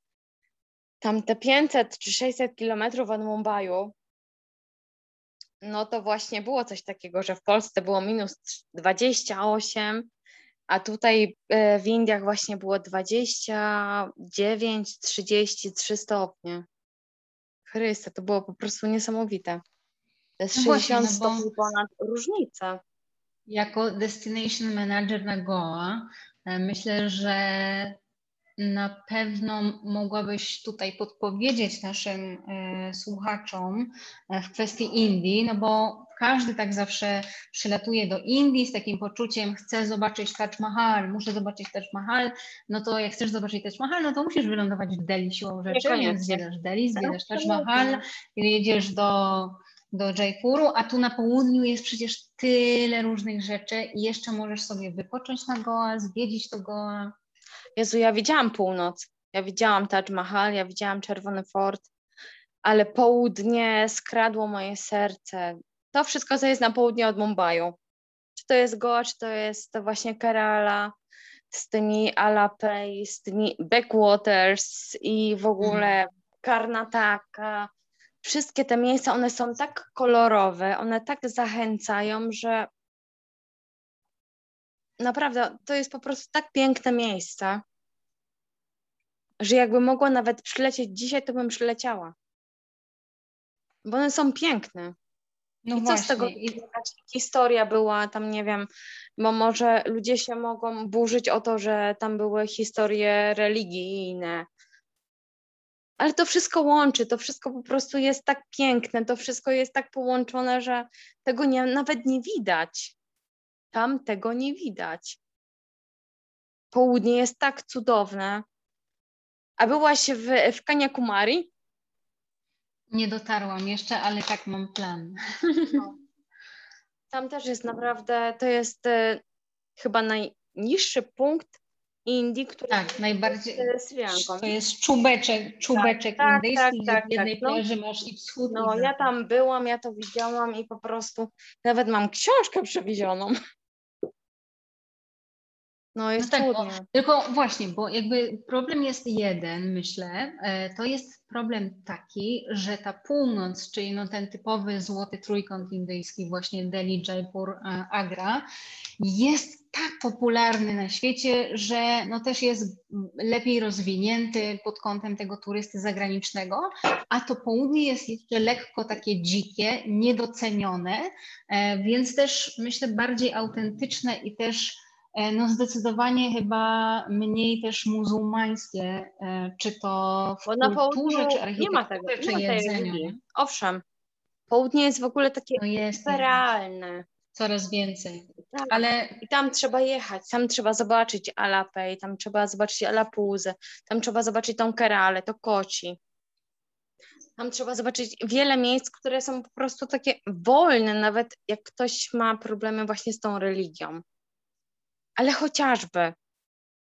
tam te 500 czy 600 kilometrów od Mumbaiu, no to właśnie było coś takiego, że w Polsce było minus 28, a tutaj e, w Indiach właśnie było 29, 33 stopnie. Chryste, to było po prostu niesamowite. To jest no 60 właśnie, no stopni ponad różnica. Jako destination manager na Goa e, myślę, że na pewno mogłabyś tutaj podpowiedzieć naszym e, słuchaczom e, w kwestii Indii, no bo każdy tak zawsze przylatuje do Indii z takim poczuciem, chcę zobaczyć Taj Mahal, muszę zobaczyć Taj Mahal, no to jak chcesz zobaczyć Taj Mahal, no to musisz wylądować w Delhi siłą rzeczy, więc zwiedzasz Delhi, zwiedzasz Taj Mahal, jedziesz do, do Jaipuru, a tu na południu jest przecież tyle różnych rzeczy i jeszcze możesz sobie wypocząć na Goa, zwiedzić to Goa. Jezu, ja widziałam północ, ja widziałam Taj Mahal, ja widziałam Czerwony Fort, ale południe skradło moje serce. To wszystko, co jest na południe od Mumbaiu. Czy to jest Goa, czy to jest to właśnie Kerala z tymi Alapay, z tymi backwaters i w ogóle mm. Karnataka. Wszystkie te miejsca, one są tak kolorowe, one tak zachęcają, że naprawdę to jest po prostu tak piękne miejsce, że jakby mogła nawet przylecieć dzisiaj, to bym przyleciała. Bo one są piękne. No I co właśnie. z tego, historia była tam, nie wiem, bo może ludzie się mogą burzyć o to, że tam były historie religijne. Ale to wszystko łączy, to wszystko po prostu jest tak piękne, to wszystko jest tak połączone, że tego nie, nawet nie widać. Tam tego nie widać. Południe jest tak cudowne. A byłaś w, w Kaniakumari? Nie dotarłam jeszcze, ale tak mam plan. No. Tam też jest naprawdę, to jest e, chyba najniższy punkt Indii, który tak, najbardziej To jest czubeczek, czubeczek tak, tak indyjski, tak, tak, w jednej tak, no. plaży masz i wschód. No, i ja tam byłam, ja to widziałam i po prostu nawet mam książkę przewiezioną. No jest no tak, bo, tylko właśnie, bo jakby problem jest jeden, myślę, e, to jest problem taki, że ta północ, czyli no ten typowy złoty trójkąt indyjski, właśnie Delhi, Jaipur, e, Agra, jest tak popularny na świecie, że no też jest lepiej rozwinięty pod kątem tego turysty zagranicznego, a to południe jest jeszcze lekko takie dzikie, niedocenione, e, więc też myślę bardziej autentyczne i też no zdecydowanie chyba mniej też muzułmańskie, e, czy to w Bo na kulturze, czy architekturze, nie ma tego, czy nie jedzeniu. Owszem, południe jest w ogóle takie no jest, realne. Coraz więcej. Tak. Ale... I tam trzeba jechać, tam trzeba zobaczyć Alapej, tam trzeba zobaczyć Alapuzę, tam trzeba zobaczyć tą Keralę, to Koci. Tam trzeba zobaczyć wiele miejsc, które są po prostu takie wolne, nawet jak ktoś ma problemy właśnie z tą religią ale chociażby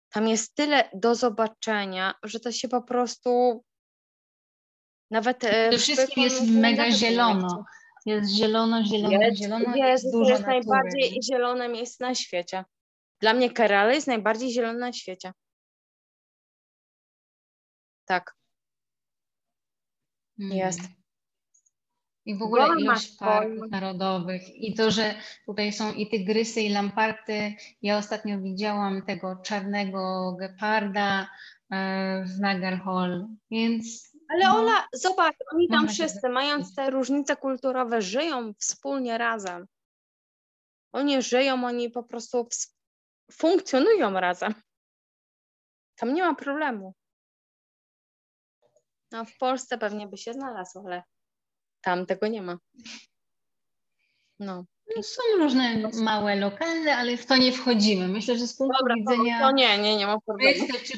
tam jest tyle do zobaczenia, że to się po prostu nawet. E, to wszystkim jest mega zielono. Jest zielono, zielono, jest, zielono. Jest, jest, dużo jest najbardziej zielone miejsce na świecie. Dla mnie Kerala jest najbardziej zielone na świecie. Tak. Mm. Jest. I w ogóle Gorma ilość parków narodowych i to, że tutaj są i tygrysy, i lamparty. Ja ostatnio widziałam tego czarnego geparda e, w Nagarhol, więc... Ale no, Ola, zobacz, oni tam wszyscy, mając te różnice kulturowe, żyją wspólnie razem. Oni żyją, oni po prostu funkcjonują razem. Tam nie ma problemu. No, w Polsce pewnie by się znalazł, ale tam tego nie ma. No. No, są różne małe lokalne, ale w to nie wchodzimy. Myślę, że z punktu Dobra, widzenia. To nie, nie, nie ma problemu. Czy,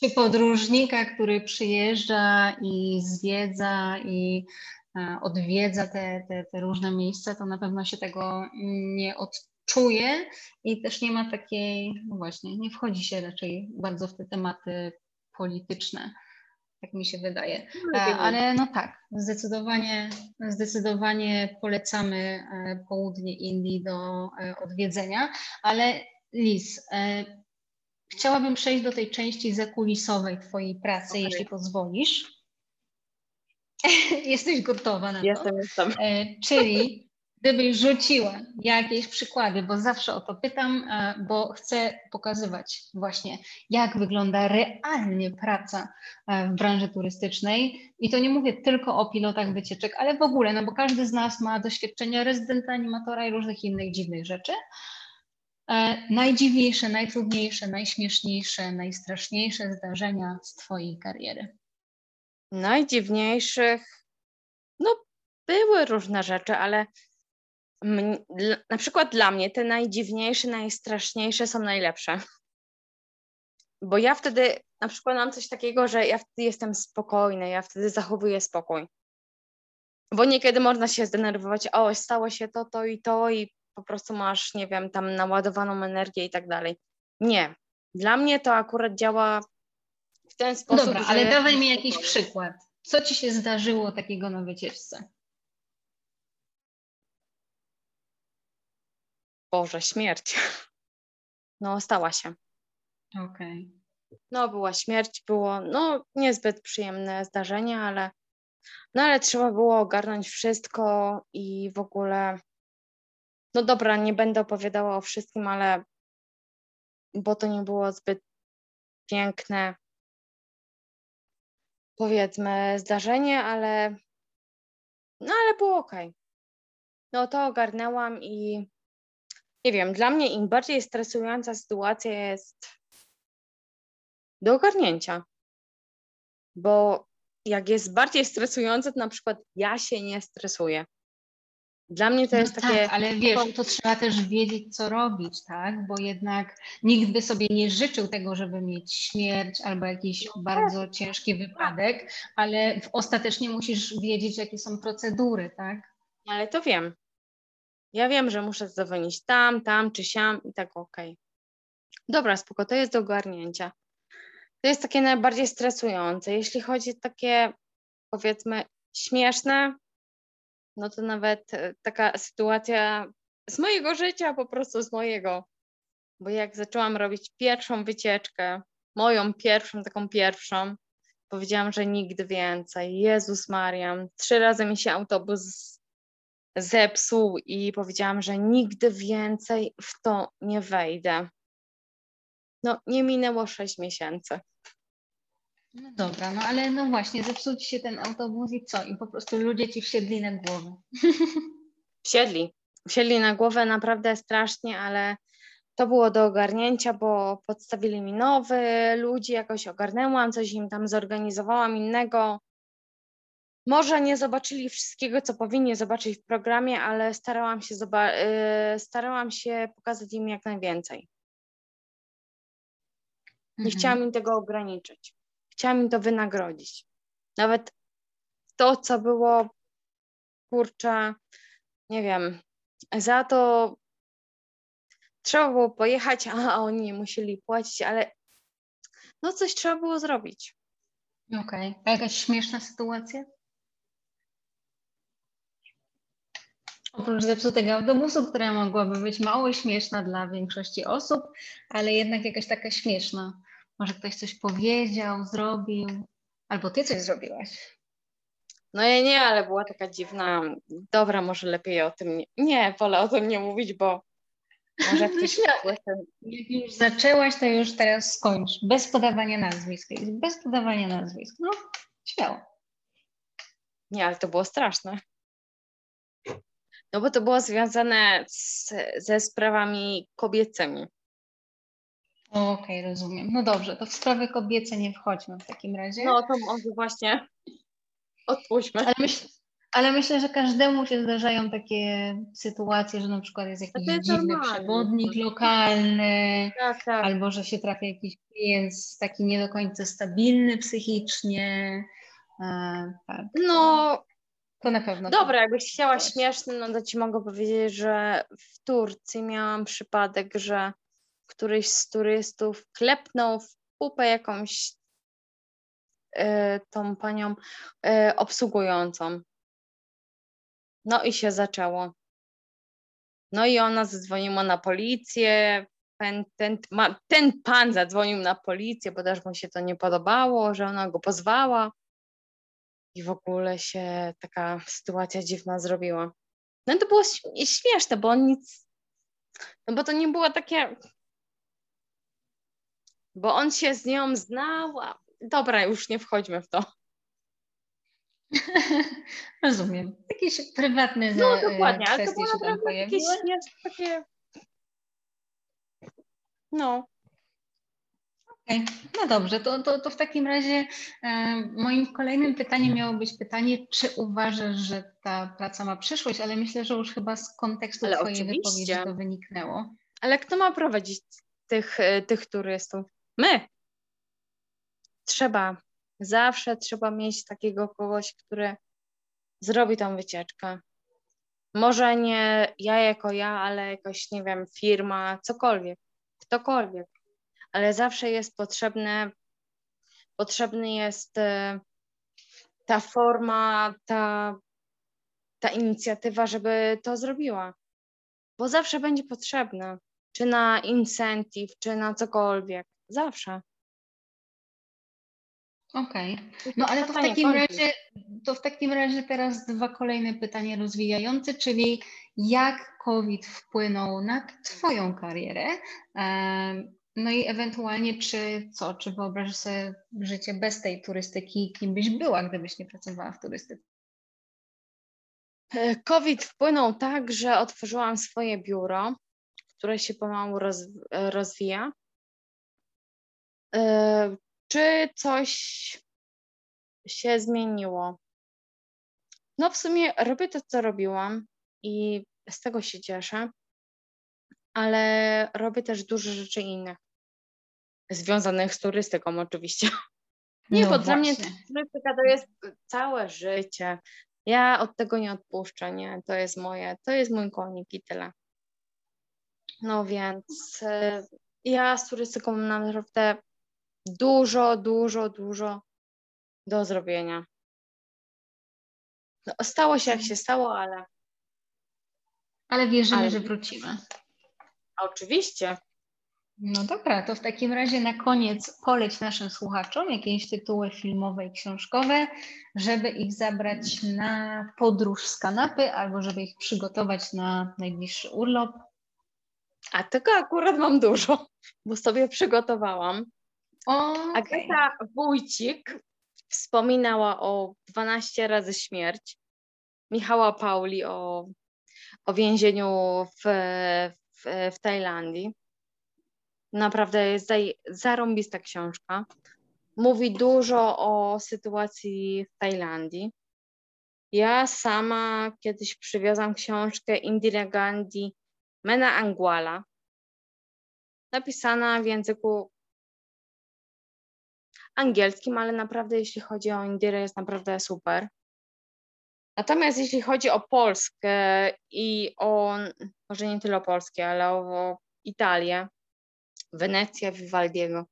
czy podróżnika, który przyjeżdża i zwiedza i e, odwiedza te, te, te różne miejsca, to na pewno się tego nie odczuje i też nie ma takiej, no właśnie, nie wchodzi się raczej bardzo w te tematy polityczne. Tak mi się wydaje. No, E, Ale no tak, zdecydowanie, zdecydowanie polecamy e, południe Indii do e, odwiedzenia. Ale Liz, chciałabym przejść do tej części zakulisowej Twojej pracy, Okej. jeśli pozwolisz. Jesteś gotowa na to? Jestem, jestem. Czyli gdybyś rzuciła jakieś przykłady, bo zawsze o to pytam, e, bo chcę pokazywać właśnie, jak wygląda realnie praca e, w branży turystycznej. I to nie mówię tylko o pilotach wycieczek, ale w ogóle, no bo każdy z nas ma doświadczenia rezydenta, animatora i różnych innych dziwnych rzeczy. E, Najdziwniejsze, najtrudniejsze, najśmieszniejsze, najstraszniejsze zdarzenia z Twojej kariery. Najdziwniejszych, no były różne rzeczy, ale na przykład dla mnie te najdziwniejsze, najstraszniejsze są najlepsze. Bo ja wtedy na przykład mam coś takiego, że ja wtedy jestem spokojna, ja wtedy zachowuję spokój. Bo niekiedy można się zdenerwować, o, stało się to, to i to i po prostu masz, nie wiem, tam naładowaną energię i tak dalej. Nie. Dla mnie to akurat działa w ten sposób, Dobra, że... ale dawaj mi jakiś przykład. Co ci się zdarzyło takiego na wycieczce? Boże, śmierć. No, stała się. Okej. No, była śmierć, było no niezbyt przyjemne zdarzenie, ale no ale trzeba było ogarnąć wszystko i w ogóle no dobra, nie będę opowiadała o wszystkim, ale bo to nie było zbyt piękne powiedzmy zdarzenie, ale no ale było okej. No to ogarnęłam i nie wiem, dla mnie im bardziej stresująca sytuacja jest do ogarnięcia. Bo jak jest bardziej stresujące, to na przykład ja się nie stresuję. Dla mnie to No jest takie. tak, ale wiesz, to trzeba też wiedzieć, co robić, tak? Bo jednak nikt by sobie nie życzył tego, żeby mieć śmierć albo jakiś bardzo ciężki wypadek, ale ostatecznie musisz wiedzieć, jakie są procedury, tak? Ale to wiem. Ja wiem, że muszę zadzwonić tam, tam czy siam i tak okej. Dobra, spoko, to jest do ogarnięcia. To jest takie najbardziej stresujące. Jeśli chodzi o takie, powiedzmy, śmieszne, no to nawet e, taka sytuacja z mojego życia, po prostu z mojego. Bo jak zaczęłam robić pierwszą wycieczkę, moją pierwszą, taką pierwszą, powiedziałam, że nigdy więcej. Jezus Mariam, trzy razy mi się autobus zepsuł i powiedziałam, że nigdy więcej w to nie wejdę. No, nie minęło sześć miesięcy. No dobra, no ale no właśnie, zepsuł ci się ten autobus i co? I po prostu ludzie ci wsiedli na głowę. Wsiedli. Wsiedli na głowę naprawdę strasznie, ale to było do ogarnięcia, bo podstawili mi nowy ludzi, jakoś ogarnęłam, coś im tam zorganizowałam innego. Może nie zobaczyli wszystkiego, co powinni zobaczyć w programie, ale starałam się, y, starałam się pokazać im jak najwięcej. Nie Mhm. chciałam im tego ograniczyć. Chciałam im to wynagrodzić. Nawet to, co było, kurczę, nie wiem, za to trzeba było pojechać, a oni nie musieli płacić, ale no coś trzeba było zrobić. Okej, a jakaś śmieszna sytuacja? Oprócz zepsutego autobusu, która mogłaby być mało śmieszna dla większości osób, ale jednak jakaś taka śmieszna. Może ktoś coś powiedział, zrobił, albo ty coś zrobiłaś. No ja nie, ale była taka dziwna. Dobra, może lepiej o tym nie. Nie, wolę o tym nie mówić, bo może ktoś Śmiało. słyszy. Jak już zaczęłaś, to już teraz skończ. Bez podawania nazwisk. Bez podawania nazwisk. No, śmiało. Nie, ale to było straszne. No bo to było związane z, ze sprawami kobiecymi. Okej, rozumiem. No dobrze, to w sprawy kobiece nie wchodźmy w takim razie. No to może właśnie odpuśćmy. Ale myśl, Ale myślę, że każdemu się zdarzają takie sytuacje, że na przykład jest jakiś jest dziwny normalne. przewodnik lokalny, tak, tak. albo że się trafia jakiś klient taki nie do końca stabilny psychicznie. tak. No, to na pewno. Dobra, jakbyś chciała śmieszny, no to ci mogę powiedzieć, że w Turcji miałam przypadek, że któryś z turystów klepnął w pupę jakąś y, tą panią y, obsługującą. No i się zaczęło. No i ona zadzwoniła na policję. Ten, ten, ten pan zadzwonił na policję, bo też mu się to nie podobało, że ona go pozwała. I w ogóle się taka sytuacja dziwna zrobiła. No to było śmieszne, bo on nic. No bo to nie było takie. Bo on się z nią znał. A... Dobra, już nie wchodźmy w to. Rozumiem. Jakieś prywatne no, dokładnie, ale to było pojawiły. Jakieś takie... No. Okay. No dobrze, to, to, to w takim razie e, moim kolejnym pytaniem miało być pytanie, czy uważasz, że ta praca ma przyszłość, ale myślę, że już chyba z kontekstu ale Twojej oczywiście. wypowiedzi to wyniknęło. Ale kto ma prowadzić tych, e, tych turystów? My. Trzeba Zawsze trzeba mieć takiego kogoś, który zrobi tą wycieczkę. Może nie ja jako ja, ale jakoś, nie wiem, firma, cokolwiek, ktokolwiek. Ale zawsze jest potrzebne, potrzebny jest e, ta forma, ta, ta inicjatywa, żeby to zrobiła. Bo zawsze będzie potrzebna, czy na incentive, czy na cokolwiek. Zawsze. Okej. Okay. No ale to w takim razie, to w takim razie teraz dwa kolejne pytania rozwijające, czyli jak COVID wpłynął na Twoją karierę? No i ewentualnie czy co, czy wyobrażasz sobie życie bez tej turystyki, kim byś była, gdybyś nie pracowała w turystyce? E, COVID wpłynął tak, że otworzyłam swoje biuro, które się pomału roz, rozwija. E, czy coś się zmieniło? No, w sumie robię to, co robiłam i z tego się cieszę, ale robię też dużo rzeczy innych, związanych z turystyką oczywiście. Nie, no bo dla mnie turystyka to jest całe życie. Ja od tego nie odpuszczę, nie? To jest moje, to jest mój konik i tyle. No więc y, ja z turystyką naprawdę dużo, dużo, dużo do zrobienia. No, stało się jak się stało, ale. Ale wierzymy, ale... że wrócimy. Oczywiście. No dobra, to w takim razie na koniec poleć naszym słuchaczom jakieś tytuły filmowe i książkowe, żeby ich zabrać na podróż z kanapy albo żeby ich przygotować na najbliższy urlop. A tego akurat mam dużo, bo sobie przygotowałam. Okay. Agata Wójcik wspominała o 12 razy śmierć. Michała Pauli o, o więzieniu w, w, Tajlandii. Naprawdę jest zarąbista książka. Mówi dużo o sytuacji w Tajlandii. Ja sama kiedyś przywiozłam książkę Indira Gandhi Mena Anguala, napisana w języku angielskim, ale naprawdę jeśli chodzi o Indyrę jest naprawdę super. Natomiast jeśli chodzi o Polskę i o, może nie tyle o Polskę, ale o Italię, Wenecję Vivaldiego.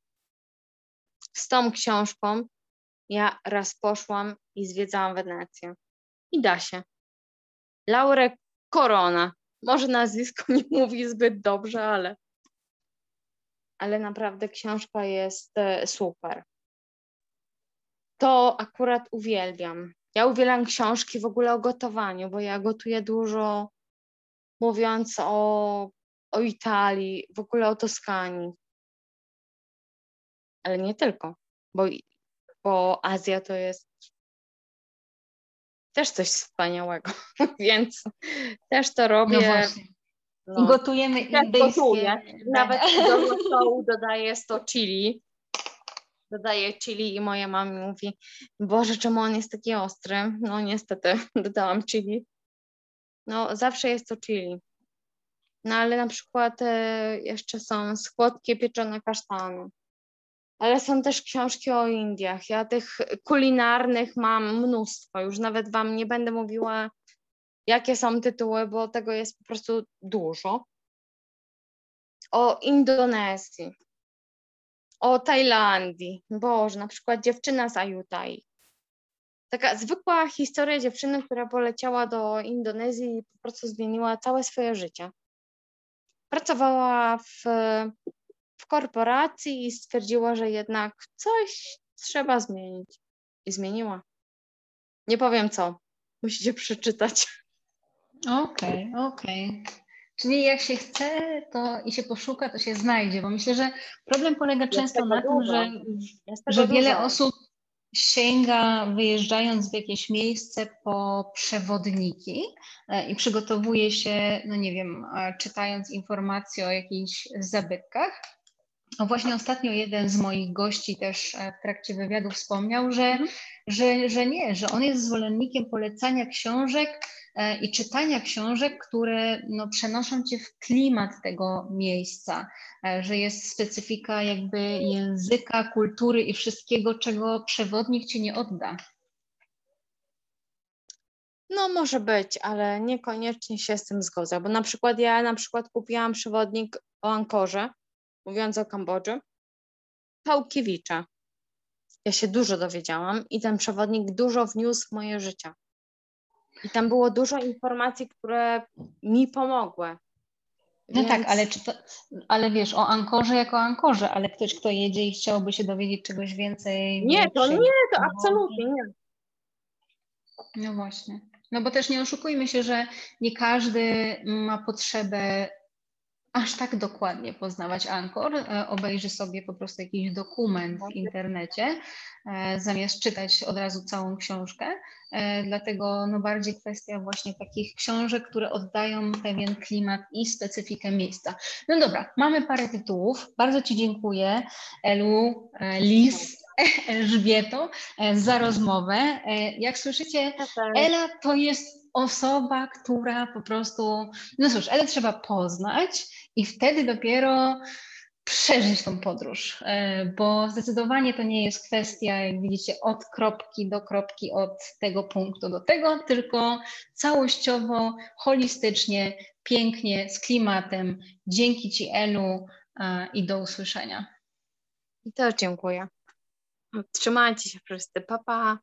Z tą książką ja raz poszłam i zwiedzałam Wenecję. I da się. Laure Corona. Może nazwisko nie mówi zbyt dobrze, ale, ale naprawdę książka jest e, super to akurat uwielbiam. Ja uwielbiam książki w ogóle o gotowaniu, bo ja gotuję dużo, mówiąc o, o Italii, w ogóle o Toskanii. Ale nie tylko, bo, bo Azja to jest też coś wspaniałego, więc też to robię. No właśnie. No. I gotujemy indyjskie. Nawet do stołu dodaję 100 chili, dodaję chili i moja mama mówi, Boże, czemu on jest taki ostry? No niestety, dodałam chili. No zawsze jest to chili. No ale na przykład e, jeszcze są słodkie pieczone kasztany. Ale są też książki o Indiach. Ja tych kulinarnych mam mnóstwo. Już nawet Wam nie będę mówiła, jakie są tytuły, bo tego jest po prostu dużo. O Indonezji, o Tajlandii. Boże, na przykład dziewczyna z Ajutai. Taka zwykła historia dziewczyny, która poleciała do Indonezji i po prostu zmieniła całe swoje życie. Pracowała w, w korporacji i stwierdziła, że jednak coś trzeba zmienić. I zmieniła. Nie powiem co. Musicie przeczytać. Okej, okay, okej. Okay. Czyli jak się chce to i się poszuka, to się znajdzie, bo myślę, że problem polega jest często na tym, że, że wiele osób sięga wyjeżdżając w jakieś miejsce po przewodniki e, i przygotowuje się, no nie wiem, czytając informacje o jakichś zabytkach. No właśnie ostatnio jeden z moich gości też e, w trakcie wywiadu wspomniał, że, mhm. że, że nie, że on jest zwolennikiem polecania książek E, i czytania książek, które no, przenoszą cię w klimat tego miejsca, e, że jest specyfika jakby języka, kultury i wszystkiego, czego przewodnik ci nie odda. No może być, ale niekoniecznie się z tym zgodzę, bo na przykład ja na przykład kupiłam przewodnik o Ankorze, mówiąc o Kambodży, Pałkiewicza. Ja się dużo dowiedziałam i ten przewodnik dużo wniósł w moje życie. I tam było dużo informacji, które mi pomogły. No tak, ale, czy to, ale wiesz, o Ankorze jako Ankorze, ale ktoś, kto jedzie i chciałby się dowiedzieć czegoś więcej. Nie, to nie, to absolutnie nie. No właśnie. No bo też nie oszukujmy się, że nie każdy ma potrzebę aż tak dokładnie poznawać Ankor, e, obejrzy sobie po prostu jakiś dokument w internecie, e, zamiast czytać od razu całą książkę. E, dlatego no bardziej kwestia właśnie takich książek, które oddają pewien klimat i specyfikę miejsca. No dobra, mamy parę tytułów. Bardzo Ci dziękuję, Elu, Lis, Elżbieto, za rozmowę. Jak słyszycie, Ela to jest osoba, która po prostu, no cóż, ale trzeba poznać i wtedy dopiero przeżyć tą podróż, e, bo zdecydowanie to nie jest kwestia, jak widzicie, od kropki do kropki, od tego punktu do tego, tylko całościowo, holistycznie, pięknie, z klimatem. Dzięki Ci, Elu, i do usłyszenia. I też dziękuję. Trzymajcie się wszyscy. Pa, pa.